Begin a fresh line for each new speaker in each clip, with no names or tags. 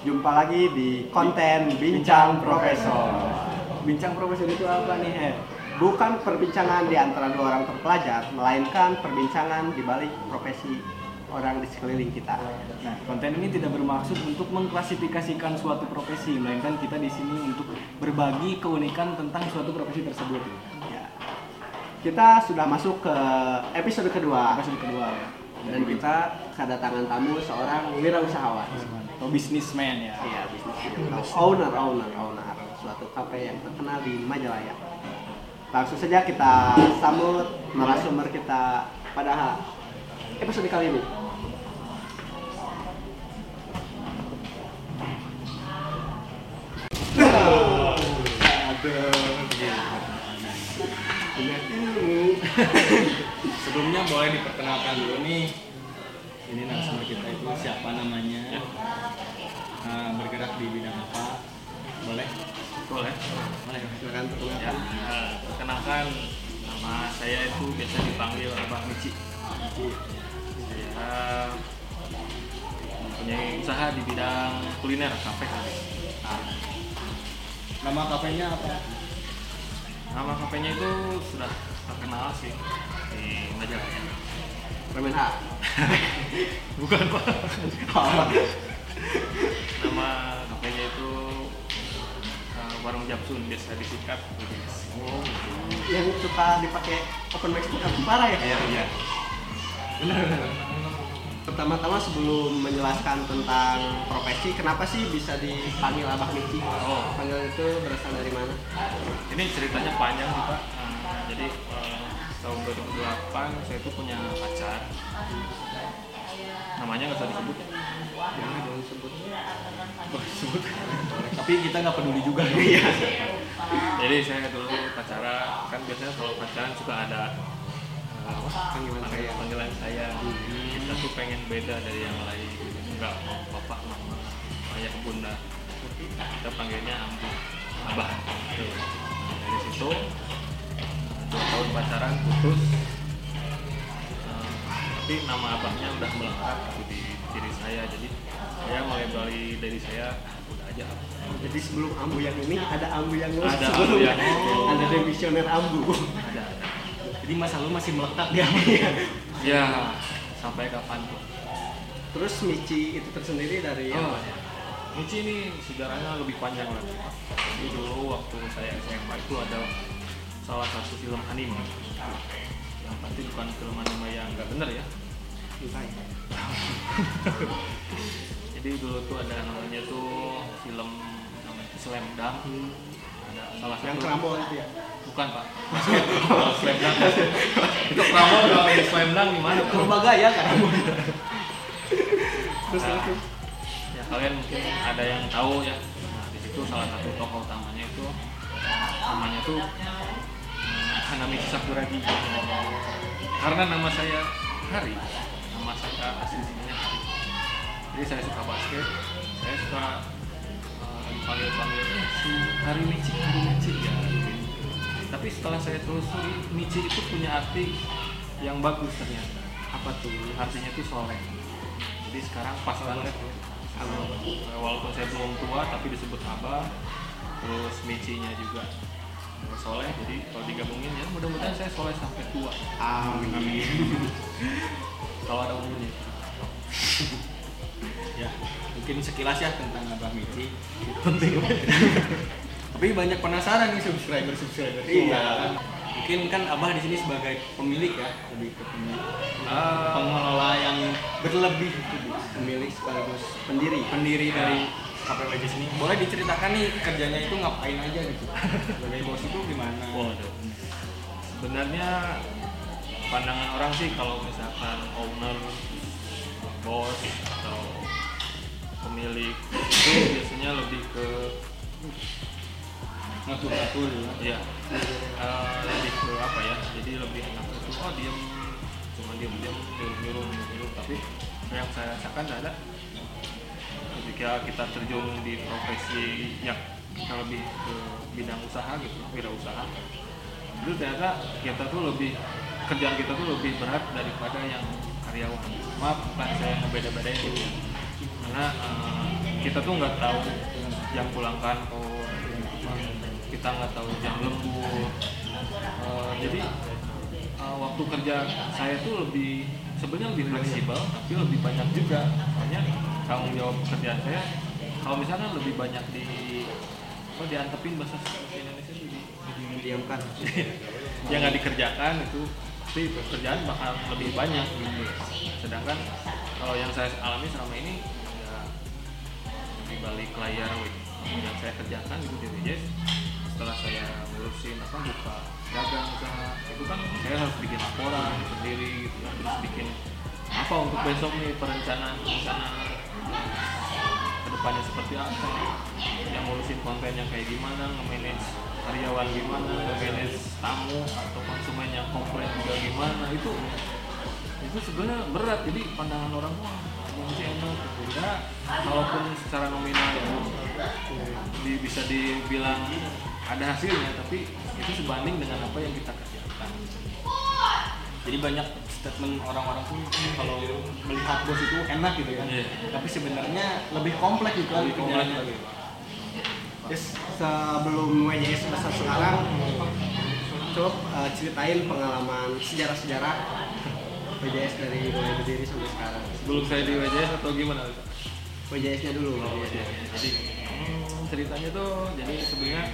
Jumpa lagi di konten Bincang Profesor.
Bincang Profesor itu apa nih, Her?
Bukan perbincangan di antara dua orang terpelajar, melainkan perbincangan di balik profesi orang di sekeliling kita.
Nah, konten ini tidak bermaksud untuk mengklasifikasikan suatu profesi, melainkan kita di sini untuk berbagi keunikan tentang suatu profesi tersebut.
Ya. Kita sudah masuk ke episode kedua
Episode kedua ya.
dan kita kedatangan tamu seorang wirausahawan.
Atau businessman ya.
Iya, bisnis owner, owner, owner suatu kafe yang terkenal di Majalaya. Langsung saja kita sambut narasumber kita pada episode kali ini.
Sebelumnya boleh diperkenalkan dulu nih. Ini narasumber kita itu siapa namanya? Nah, bergerak di bidang apa? Boleh?
Boleh.
Boleh.
Silakan
Ya,
perkenalkan.
perkenalkan nama saya itu biasa dipanggil Abah Mici. Saya mempunyai usaha di bidang kuliner kafe.
Nama kafenya apa?
Nama kafenya itu sudah terkenal sih di Majalaya.
Permen H.
Bukan pak. Nama kafenya itu eh, Warung Japsun biasa disingkat.
Oh, yang suka dipakai open mic itu parah ya?
Iya iya.
Pertama-tama sebelum menjelaskan tentang profesi, kenapa sih bisa dipanggil Abah Mici?
Oh.
Panggil itu berasal dari mana?
Ini ceritanya panjang sih pak. Nah, jadi eh, tahun 2008 saya itu punya pacar. Namanya nggak usah disebut ya.
Jangan dong sebut.
Boleh disebut.
Tapi kita nggak peduli juga.
Iya.
jadi saya dulu pacaran kan biasanya kalau pacaran suka ada eh?
Panggilan saya.
panggilan saya. Kita tuh pengen beda dari yang lain. Enggak mau bapak mama ayah bunda. Kita panggilnya ambu abah. Gitu. Dari situ pacaran putus Eh, tapi nama abahnya udah melekat gitu di diri saya. Jadi saya mulai dari saya ah, udah aja.
Jadi sebelum Ambu yang ini ada Ambu yang
Ada
sebelum.
Ambu yang-
ada demisioner Ambu.
ada ada.
Jadi masa lu masih melekat di apa?
ya sampai kapan tuh?
Terus Mici itu tersendiri dari
oh
apa?
Michi ini sejarahnya lebih panjang lagi jadi dulu waktu saya SMA itu ada salah satu film anime. Yang pasti bukan film anime yang nggak bener ya.
Ya.
jadi dulu tuh ada namanya tuh film namanya Slam Dunk. Ada salah satu
Yang kerambol itu ya.
bukan pak. Kalau Slam Dunk itu Prambon kalau yang Slam Dunk gimana? Tuh
Berbagaya kan. Terus
Nah,
itu
ya kalian mungkin ada yang tahu ya. Nah, di situ salah satu tokoh utamanya itu namanya tuh Hanami Sakuragi karena nama saya Hari nama saya aslinya Hari. Jadi saya suka basket saya suka eh, dipanggil panggil eh, si Hari Michi Hari Michi ya gitu. tapi setelah saya telusuri Michi itu punya arti yang bagus ternyata. Apa tuh? Artinya itu soleh. Jadi sekarang pas banget kalau eh, walaupun saya belum tua tapi disebut abah. Terus Michi-nya juga soleh jadi kalau digabungin ya mudah-mudahan saya soleh sampai tua
Amin.
kalau ada umurnya
ya, mungkin sekilas ya tentang Abah Mici. Penting. Tapi banyak penasaran nih subscriber subscriber.
Iya.
Mungkin kan Abah di sini sebagai pemilik ya, lebih ke pemilik.
Ah.
pengelola yang berlebih itu Bu.
Pemilik sekaligus pendiri.
pendiri dari KPWJ sini. Boleh diceritakan nih kerjanya itu ngapain aja gitu. Sebagai bos itu gimana?
Waduh. Sebenarnya pandangan orang sih kalau misalkan owner, bos atau pemilik itu biasanya lebih ke
Ngatur-ngatur ya.
ya eh, lebih ke apa ya? Jadi lebih enak itu oh diem cuma diem diem nyuruh nyuruh nyuruh tapi yang saya rasakan adalah ketika kita terjun di profesi yang lebih ke bidang usaha gitu wirausaha. Itu ternyata kita tuh lebih kerjaan kita tuh lebih berat daripada yang karyawan. Maaf bukan saya ngebeda-bedain gitu ya. Karena eh, kita tuh nggak tahu jam pulang kantor kita nggak tahu jam lembur. Eh, jadi eh, waktu kerja saya tuh lebih sebenarnya lebih fleksibel tapi lebih banyak juga. Makanya tanggung jawab pekerjaan saya kalau misalnya lebih banyak di apa diantepin bahasa Indonesia itu di,
diamkan
yang nggak dikerjakan itu pasti pekerjaan bakal lebih banyak gitu. Sedangkan kalau yang saya alami selama ini ya di balik layar yang saya kerjakan itu di setelah saya ngurusin apa buka dagang usaha itu kan saya harus bikin laporan sendiri gitu ya. terus bikin apa untuk besok nih perencanaan rencana ke depannya seperti apa yang ngurusin konten yang kayak gimana nge-manage karyawan gimana nge-manage tamu atau konsumen yang komplain juga gimana itu itu sebenarnya berat jadi pandangan orang ini sih enak karena kalaupun secara nominal itu di, bisa dibilang ada hasilnya tapi itu sebanding dengan apa yang kita kerjakan.
Jadi banyak statement orang-orang tuh kalau melihat bos itu enak gitu ya.
Iya.
tapi sebenarnya lebih kompleks gitu
lebih kompleks lagi.
Yes, sebelum WJS masa sekarang coba eh, ceritain pengalaman sejarah-sejarah WJS dari mulai berdiri sampai sekarang.
Sebelum saya di WJS atau gimana
WJS-nya dulu
Oh, iya. Jadi ceritanya tuh jadi sebenarnya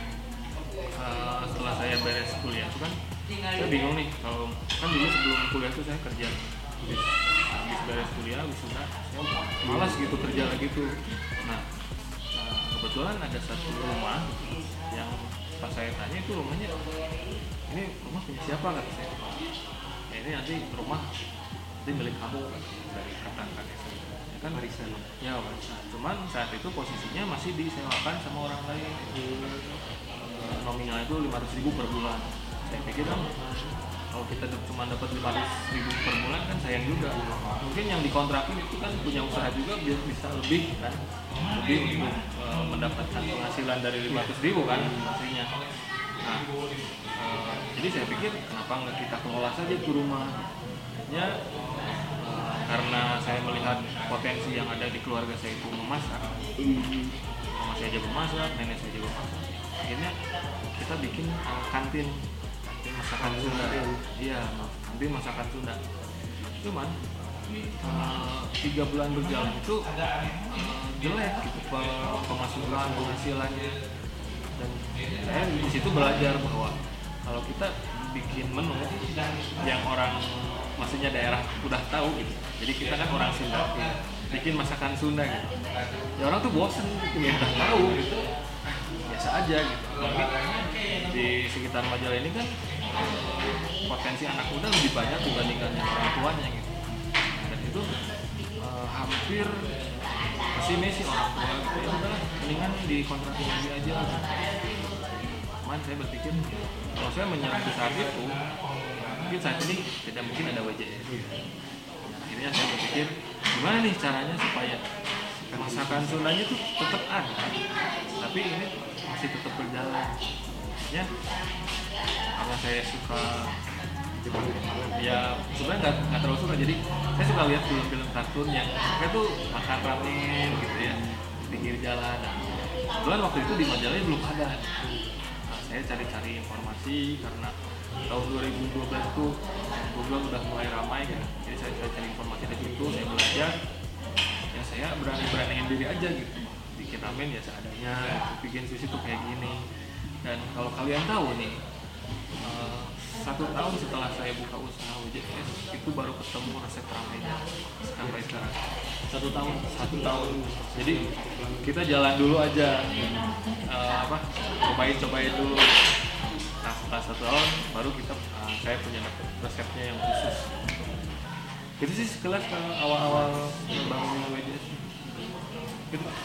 uh, setelah saya beres kuliah tuh kan saya bingung nih kalau kan dulu sebelum kuliah tuh saya kerja habis, habis beres kuliah wisuda saya malas gitu kerja lagi tuh. Nah uh, kebetulan ada satu rumah yang pas saya tanya itu rumahnya ini rumah punya siapa? kata saya. Ya, ini nanti rumah nanti milik kamu dari kakak kakek saya ya kan
warisan
Ya, nah, cuman saat itu posisinya masih disewakan sama orang lain. Eh, nominalnya itu 500 ribu per bulan. Saya pikir kan kalau kita cuma dapat 500 ribu per bulan kan sayang juga. Mungkin yang dikontrakin itu kan punya usaha juga biar bisa lebih kan, lebih untuk eh, mendapatkan penghasilan dari 500 ribu kan pastinya. Nah, eh, jadi saya pikir kenapa nggak kita kelola saja tuh rumah? Karena saya melihat potensi yang ada di keluarga saya itu memasak. Mama saya jago masak nenek saya jago masak. Akhirnya kita bikin eh, kantin. Kantin masakan Sunda. iya kantin masakan Sunda. Cuman eh, tiga bulan berjalan itu eh, jelek gitu pe- pemasukan penghasilannya dan saya di situ belajar bahwa kalau kita bikin menu yang orang maksudnya daerah udah tahu gitu. Jadi kita kan orang Sunda bikin masakan Sunda gitu. Ya orang tuh bosen gitu ya udah tahu gitu. Biasa aja gitu. Di sekitar Majalah ini kan potensi anak muda lebih banyak dibandingkan orang tuanya gitu. Dan itu eh, hampir pesimis sih orang tua gitu. Ya udahlah mendingan di kontrakin lagi aja gitu. cuman saya berpikir kalau saya menyerah di saat itu mungkin saat ini tidak mungkin ada WJS akhirnya saya berpikir gimana nih caranya supaya masakan Sundanya tuh tetap ada? Tapi ini masih tetap berjalan. Ya karena saya suka ya sebenarnya nggak nggak terlalu suka. Jadi saya suka lihat film-film kartun yang mereka tuh makan ramen gitu ya pinggir jalan. Nah, kebetulan waktu itu di majalahnya belum ada. Nah, saya cari-cari informasi karena tahun 2012 tuh Google udah mulai ramai kan jadi saya cari informasi dari situ saya belajar. Ya saya berani-beraniin diri aja gitu. Bikin ramen ya seadanya bikin sushi tuh kayak gini. Dan kalau kalian tahu nih eh, satu tahun setelah saya buka usaha WJS itu baru ketemu resep ramennya sampai sekarang. Satu tahun. Satu tahun. Jadi kita jalan dulu aja. Eh, apa? Cobain cobain dulu nah setelah satu tahun baru kita eh, saya punya resepnya yang khusus itu sih sekelas eh, awal-awal membangun WJS gitu Pak.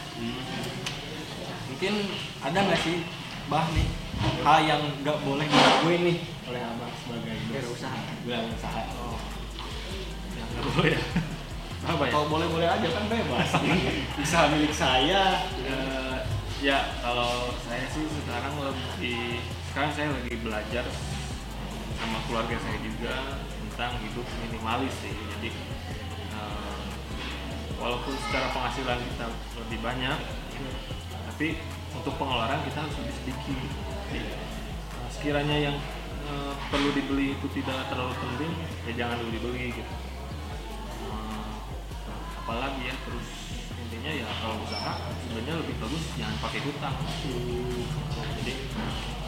mungkin ada nggak sih bah nih hal yang nggak boleh dilakuin nih oleh abang sebagai
Berusaha.
usaha oh.
yang nggak boleh ya apa ya
kalau boleh boleh aja kan bebas usaha milik saya
Eh, ya kalau saya sih sekarang lebih sekarang saya lagi belajar sama keluarga saya juga tentang hidup minimalis sih. Jadi eh, walaupun secara penghasilan kita lebih banyak tapi untuk pengeluaran kita harus lebih sedikit. Jadi, eh, sekiranya yang eh, perlu dibeli itu tidak terlalu penting ya jangan dulu dibeli gitu. Apalagi ya terus intinya ya kalau usaha sebenarnya lebih bagus jangan pakai hutang. Jadi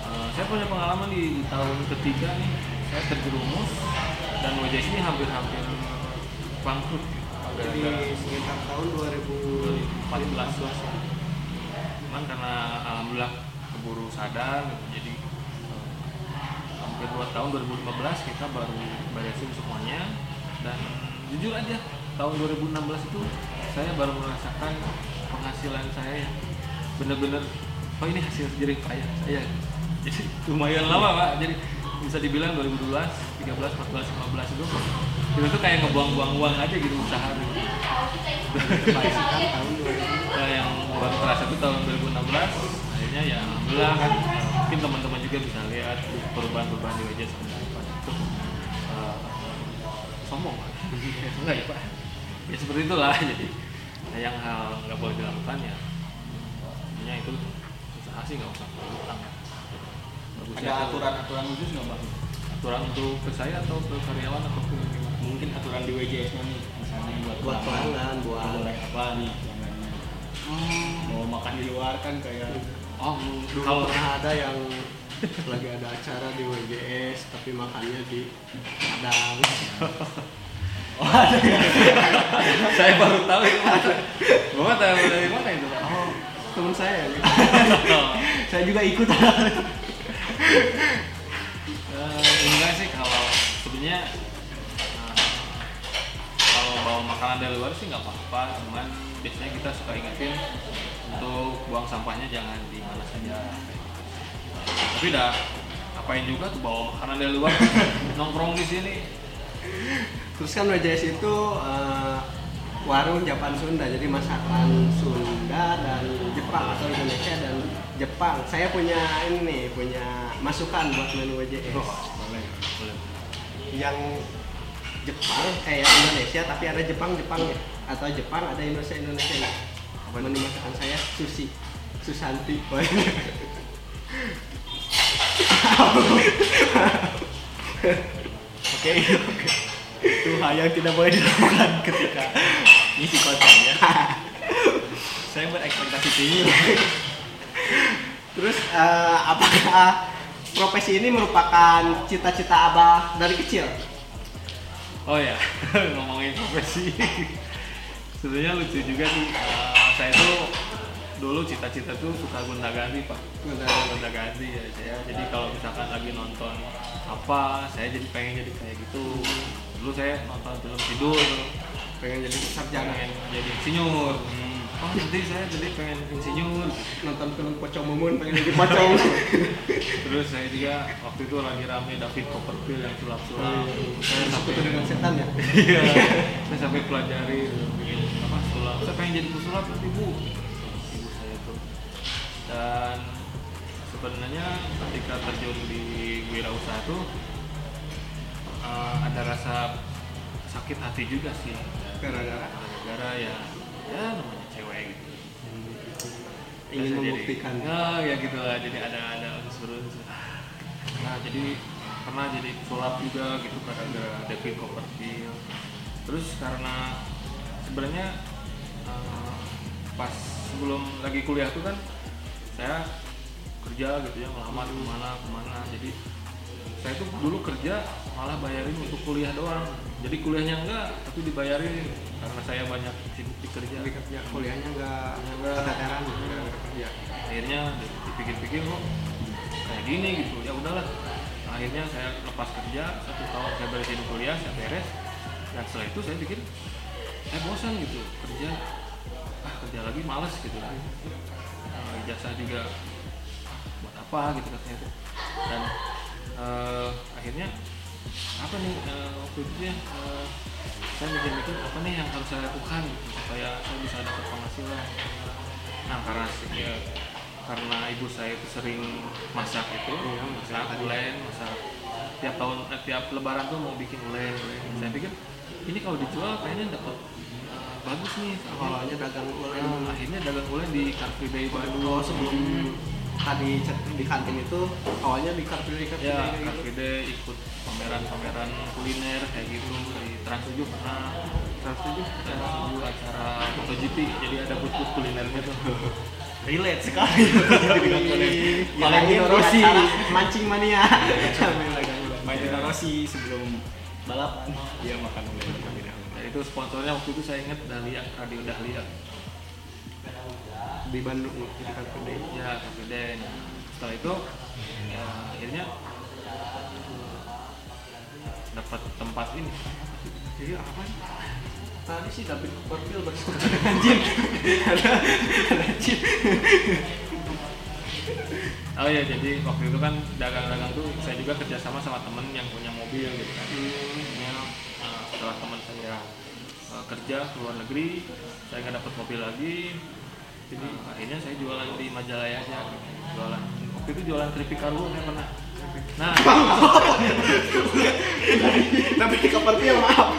eh, saya punya pengalaman di, tahun ketiga nih saya terjerumus dan WJS ini hampir-hampir bangkrut.
Jadi sekitar tahun
2014 cuman karena alhamdulillah keburu sadar gitu, jadi eh, hampir 2 tahun 2015 kita baru beresin semuanya. Dan jujur aja tahun 2016 itu saya baru merasakan penghasilan saya yang bener-bener oh ini hasil jerih payah saya. Jadi lumayan lama pak. Jadi bisa dibilang 2012, 13, 14, 15 itu itu tuh kayak ngebuang-buang uang aja gitu usaha gitu.
Terbaikkan tahun 2000
Nah, yang baru terasa itu tahun 2016 akhirnya ya alhamdulillah kan mungkin teman-teman juga bisa lihat perubahan-perubahan di wajah seperti apa. Itu eh, sombong Pak. enggak ya pak? Ya seperti itulah. Jadi nah, yang hal nggak boleh dilakukan ya intinya itu usaha sih nggak usah pakai utang Bagusnya
Ada
tuh
aturan-aturan khusus nggak bang?
aturan untuk ke saya atau ke karyawan atau ke
Mungkin aturan di WJS nya nih, misalnya buat
buat pelanggan, buat
boleh apa nih pelanggannya? Mau makan di luar kan kayak
oh
dulu
kalau
pernah ada yang lagi ada acara di WGS tapi makannya di Padang.
saya baru tahu itu. Bapak tahu dari mana itu pak?
Oh, teman saya. nih. saya juga ikut.
Eh, enggak sih kalau sebenarnya eh, kalau bawa makanan dari luar sih nggak apa-apa. Cuman biasanya kita suka ingetin untuk buang sampahnya jangan di mana saja tapi dah apain juga tuh bawa makanan dari luar? Nongkrong di sini
Terus kan WJS itu eh, warung Japan Sunda, jadi masakan Sunda dan Jepang atau Indonesia dan Jepang. Saya punya ini nih, punya masukan buat menu WJS.
boleh boleh
Yang Jepang, eh yang Indonesia tapi ada Jepang Jepangnya atau Jepang ada Indonesia Indonesia nya. Menu masakan saya sushi, Susanti.
Oke, oke. Itu hal yang tidak boleh dilakukan ketika ngisi konten ya. Saya berekspektasi tinggi.
Terus eh, apakah profesi ini merupakan cita-cita abah dari kecil?
Oh ya, ngomongin profesi. Sebenarnya lucu juga sih. Eh, saya tuh dulu cita-cita tuh suka gonta ganti pak. Gonta ganti ya saya. Jadi kalau misalkan lagi nonton apa, saya jadi pengen jadi kayak gitu. Dulu saya nonton film tidur,
Pengen jadi sarjana.
pengen jadi insinyur. Oh nanti saya jadi pengen insinyur.
Nonton film Pocong Mumun pengen jadi pocong.
Terus saya juga waktu itu lagi rame David Copperfield yang sulap-sulap.
Saya takut dengan setan ya.
Iya, saya sampai pelajari bikin apa sulap. Saya pengen jadi pesulap nanti bu. Ibu saya tuh. Dan sebenarnya ketika terjun di wirausaha tuh eh, ada rasa sakit hati juga sih.
Gara-gara
Gara-gara ya, ya namanya cewek gitu.
ingin
Biasa jadi-
membuktikan.
Nah, ya gitu lah. Jadi ada ada unsur-unsur. Nah, jadi pernah jadi sulap juga gitu gara-gara David Copperfield. Terus karena sebenarnya eh, pas sebelum lagi kuliah tuh kan saya kerja gitu ya melamar ke mana ke mana jadi saya tuh dulu kerja malah bayarin untuk kuliah doang. Jadi kuliahnya enggak tapi dibayarin. Karena saya banyak sibuk di kerja.
Ya, kuliahnya nggak
Nggak.
keteteran kerja.
akhirnya dipikir-pikir kok kayak gini gitu. Ya udahlah. Akhirnya saya lepas kerja satu tahun saya beresin kuliah saya beres. Dan setelah itu saya pikir saya bosan gitu kerja. Ah kerja lagi males gitu kan Nah, ijazah juga buat apa? Gitu katanya tuh. Dan eh, akhirnya apa nih eh, waktu itu ya eh, saya mikir-mikir apa nih yang harus saya lakukan supaya saya bisa dapat penghasilan? Nah karena ya, karena ibu saya itu sering masak itu
Iya,
masak blend masak tiap tahun eh, tiap lebaran tuh mau bikin oleh oleh saya pikir ini kalau dijual kayaknya dapat bagus nih.
Awalnya dagang oleh
Nah, akhirnya dagang oleh di Car Free Day Bandung.
Oh sebelum tadi cet- di kantin itu awalnya di kartu di kartu
ya
gitu.
Car Free Day ikut pameran-pameran kuliner kayak gitu di Trans 7 pernah Trans 7 Trans 7 acara MotoGP jadi ada booth-booth kulinernya tuh relate sekali
Valentino
Rossi.
mancing mania
Valentino Rossi sebelum balapan dia makan dahulu.
Nah, itu sponsornya waktu itu saya ingat Dahlia Radio Dahlia
di Bandung di Day.
ya Day Nah, setelah itu ya akhirnya dapat tempat ini jadi apa nih?
tadi sih tapi profil bersama anjing ada ada anjing
Oh iya, jadi waktu itu kan dagang-dagang tuh saya juga kerjasama sama temen yang punya mobil gitu kan. Akhirnya eh, setelah teman saya eh, kerja ke luar negeri, saya nggak dapat mobil lagi. Jadi akhirnya saya jualan di Majalaya aja, gitu. jualan. Waktu itu jualan keripik kargo saya pernah. Nah,
tapi di profil maaf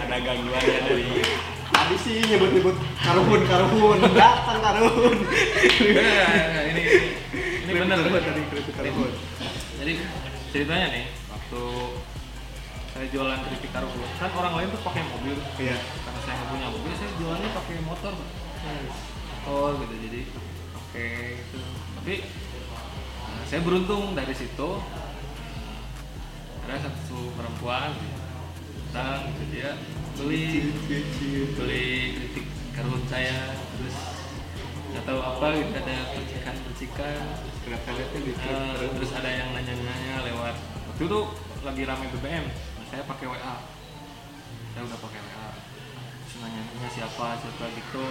Ada gangguannya dari
tadi sih nyebut-nyebut karuhun karuhun datang karuhun
enggak, enggak, enggak, ini ini benar.
Tadi
Jadi ceritanya nih, waktu saya jualan keripik kargo, kan orang lain tuh pakai mobil.
iya.
Karena saya nggak punya mobil saya jualnya pakai motor Pak. motor gitu jadi oke itu. Tapi nah, saya beruntung dari situ. Ada satu perempuan datang gitu dia beli beli kritik karun saya. Terus nggak tahu apa gitu ada percikan percikan
gitu
terus ada yang nanya-nanya lewat. Waktu itu lagi rame BBM saya pakai WA saya udah pakai WA nanya-nanya siapa siapa gitu.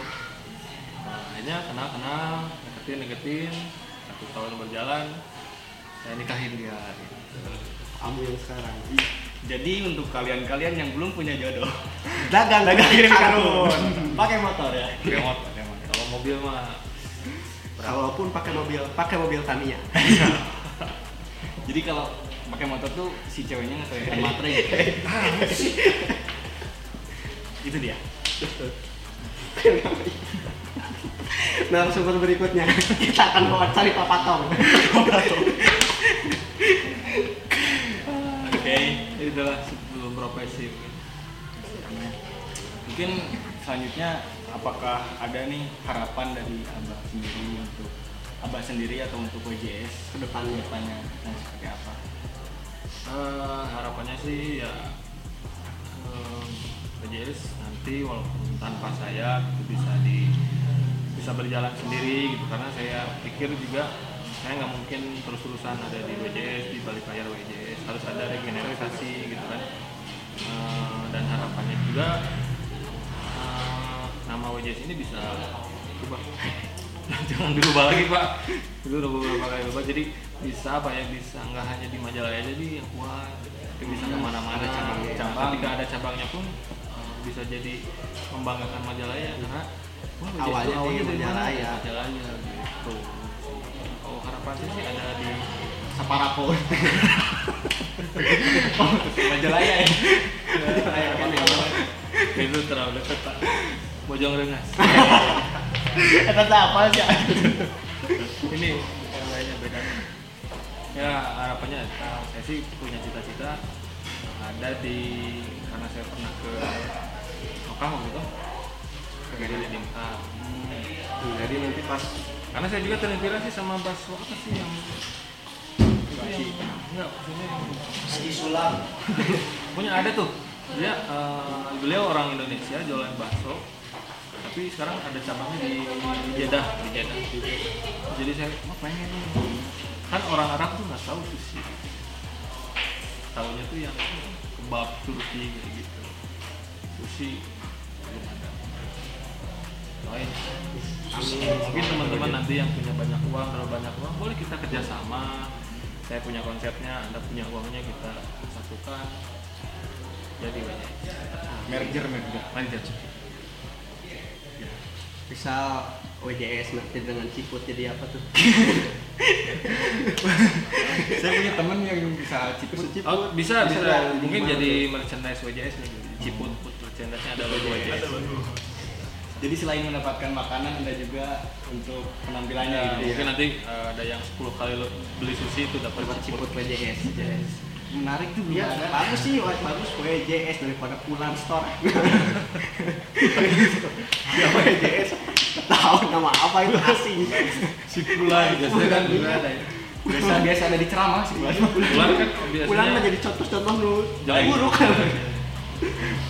Nah, akhirnya kenal kenal deketin deketin. Satu tahun berjalan saya nikahin dia. Gitu.
ambil sekarang.
Jadi untuk kalian-kalian yang belum punya jodoh,
dagang
dagang kirim karun, pakai motor ya.
pakai motor motor. kalau mobil mah
kalaupun pakai mobil pakai mobil Tamiya
Jadi kalau pakai motor tuh si ceweknya nggak kayak matre gitu. Itu dia.
narasumber berikutnya kita akan bawa cari papatong
Oke.
itu adalah sebelum profesi mungkin.
Mungkin selanjutnya apakah ada nih harapan dari abah sendiri untuk abah sendiri atau untuk WJS
ke depannya
seperti
harapannya sih ya. Em, BJS nanti walaupun tanpa saya itu bisa di bisa berjalan sendiri gitu. Karena saya pikir juga saya nggak mungkin terus-terusan ada di WJS di balik layar WJS harus ada regenerasi gitu kan. Eh, dan harapannya juga eh, nama WJS ini bisa berubah. Jangan dirubah lagi pak. Itu udah beberapa kali berubah. Jadi bisa apa ya. Bisa nggak hanya di Majalaya jadi yang kuat bisa ke
mana-mana cabang-cabang.
ketika ada cabangnya pun eh, bisa jadi membanggakan Majalaya karena WJS
Awalnya di? Majalaya.
Majalaya gitu oh harapan sih ada di
Saparapo
Majalaya ya.
Majalaya kan ya.
itu terlalu dekat pak Bojong Rengas
teh apa sih?
ini yang lainnya beda ya harapannya ya, saya sih punya cita-cita ada di karena saya pernah ke Mekah waktu itu. Jadi di Mekah.
jadi nanti pas
karena saya juga terinspirasi sama bakso apa sih yang yang enggak maksudnya yang
Haji Sulam.
Punya ada tuh. Dia eh, beliau orang Indonesia jualan bakso. Tapi sekarang ada cabangnya di Jeddah di Jeddah. Jadi saya oh, pengen nih kan orang Arab tuh nggak tahu sushi tahunya tuh yang kebab Turki gitu gitu. Sushi belum ada. Doain mungkin teman-teman nanti yang punya banyak uang terlalu banyak uang boleh kita kerjasama. Saya punya konsepnya anda punya uangnya kita satukan. Jadi banyak.
Merger merger.
manajer
misal WJS nanti dengan Ciput jadi apa tuh?
Saya punya temen yang bisa ciput.
Ciput.
Oh, bisa, bisa,
dan
mungkin jadi
tuh?
merchandise WJS nih Ciput put merchandise-nya ada logo WJS
Jadi selain mendapatkan makanan ada juga untuk penampilannya
Ya,
gitu.
mungkin nanti eh, ada yang 10 kali lo beli sushi itu dapat Ciput
Ciput WJS. WJS.
Menarik tuh
Iya,
ada.
bagus sih, bagus WJS daripada Pulan Store. ya WJS, tahu nama apa itu asing.
Si Pulan biasanya kan juga ada. ya. Biasa biasa ada di ceramah sih Pulan.
Pulang kan biasanya
Pulan mah jadi contoh-contoh nu
Jelek.
buruk.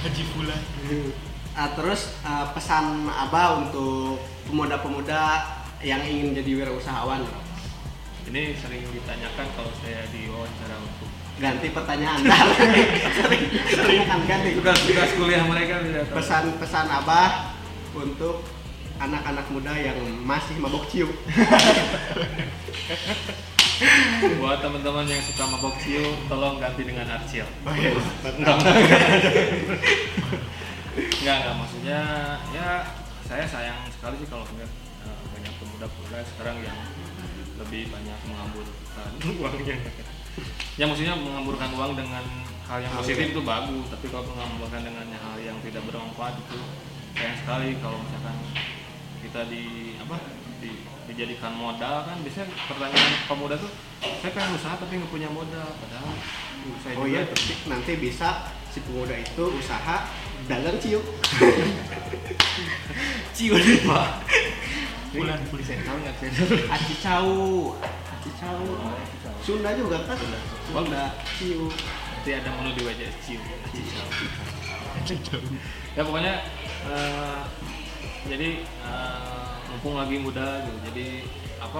Haji Pulan.
Ah, terus ah, pesan Abah untuk pemuda-pemuda yang ingin jadi wirausahawan.
ini sering ditanyakan kalau saya diwawancara untuk
Ganti pertanyaan. sering, sering kan ganti.
tugas-tugas kuliah mereka tidak tahu.
Pesan-pesan Abah untuk anak-anak muda yang masih mabok cium.
buat teman-teman yang suka mabok ciu tolong ganti dengan arcil
Oh, iya.
Enggak, enggak maksudnya ya saya sayang sekali sih kalau melihat eh, banyak pemuda-pemuda sekarang yang lebih banyak mengamburkan uangnya. Ya maksudnya mengamburkan uang dengan hal yang positif itu bagus, tapi kalau mengamburkan dengan hal yang tidak bermanfaat itu sayang sekali kalau misalkan kita di apa di, dijadikan modal kan biasanya pertanyaan pemuda tuh saya pengen usaha tapi nggak punya modal padahal saya
Oh iya, tapi nanti bisa si pemuda itu usaha dagang cium.
ciu nih pak bulan beli sensor nggak sensor
Aci cau, aci cau. Sunda juga kan? Sunda cium.
nanti ada menu di wajah ciu ya pokoknya eh, jadi eh, mumpung lagi muda gitu jadi apa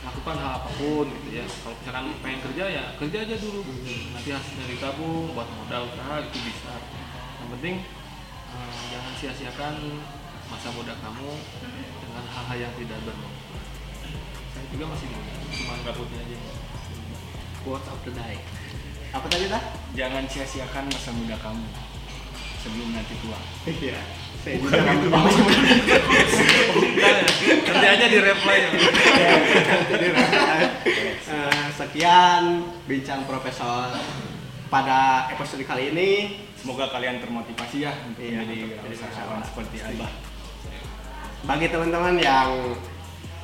lakukan hal apa pun gitu ya kalau misalkan pengen kerja ya kerja aja dulu gitu. nanti hasilnya ditabung buat modal usaha itu bisa yang penting eh, jangan sia-siakan masa muda kamu dengan hal-hal yang tidak bermanfaat saya juga masih muda cuma gabutnya aja
Quote of the day. Apa tadi dah?
Jangan sia-siakan masa muda kamu sebelum nanti tua.
Iya. Saya juga rambut masih muda.
nanti aja di reply
Jadi, eh, sekian bincang profesor pada episode kali ini.
Semoga kalian termotivasi ya untuk
Iya,
menjadi
jadi
wirausahawan seperti Abah.
Bagi teman-teman yang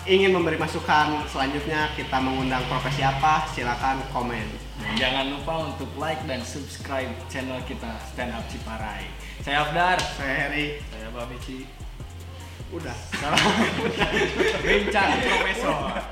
ingin memberi masukan selanjutnya kita mengundang profesi apa silakan komen
Dan jangan lupa untuk like dan subscribe channel kita Stand Up Ciparai. Saya Afdar.
saya Heri.
Saya Bamici
udah.
Salam. Bincang profesor.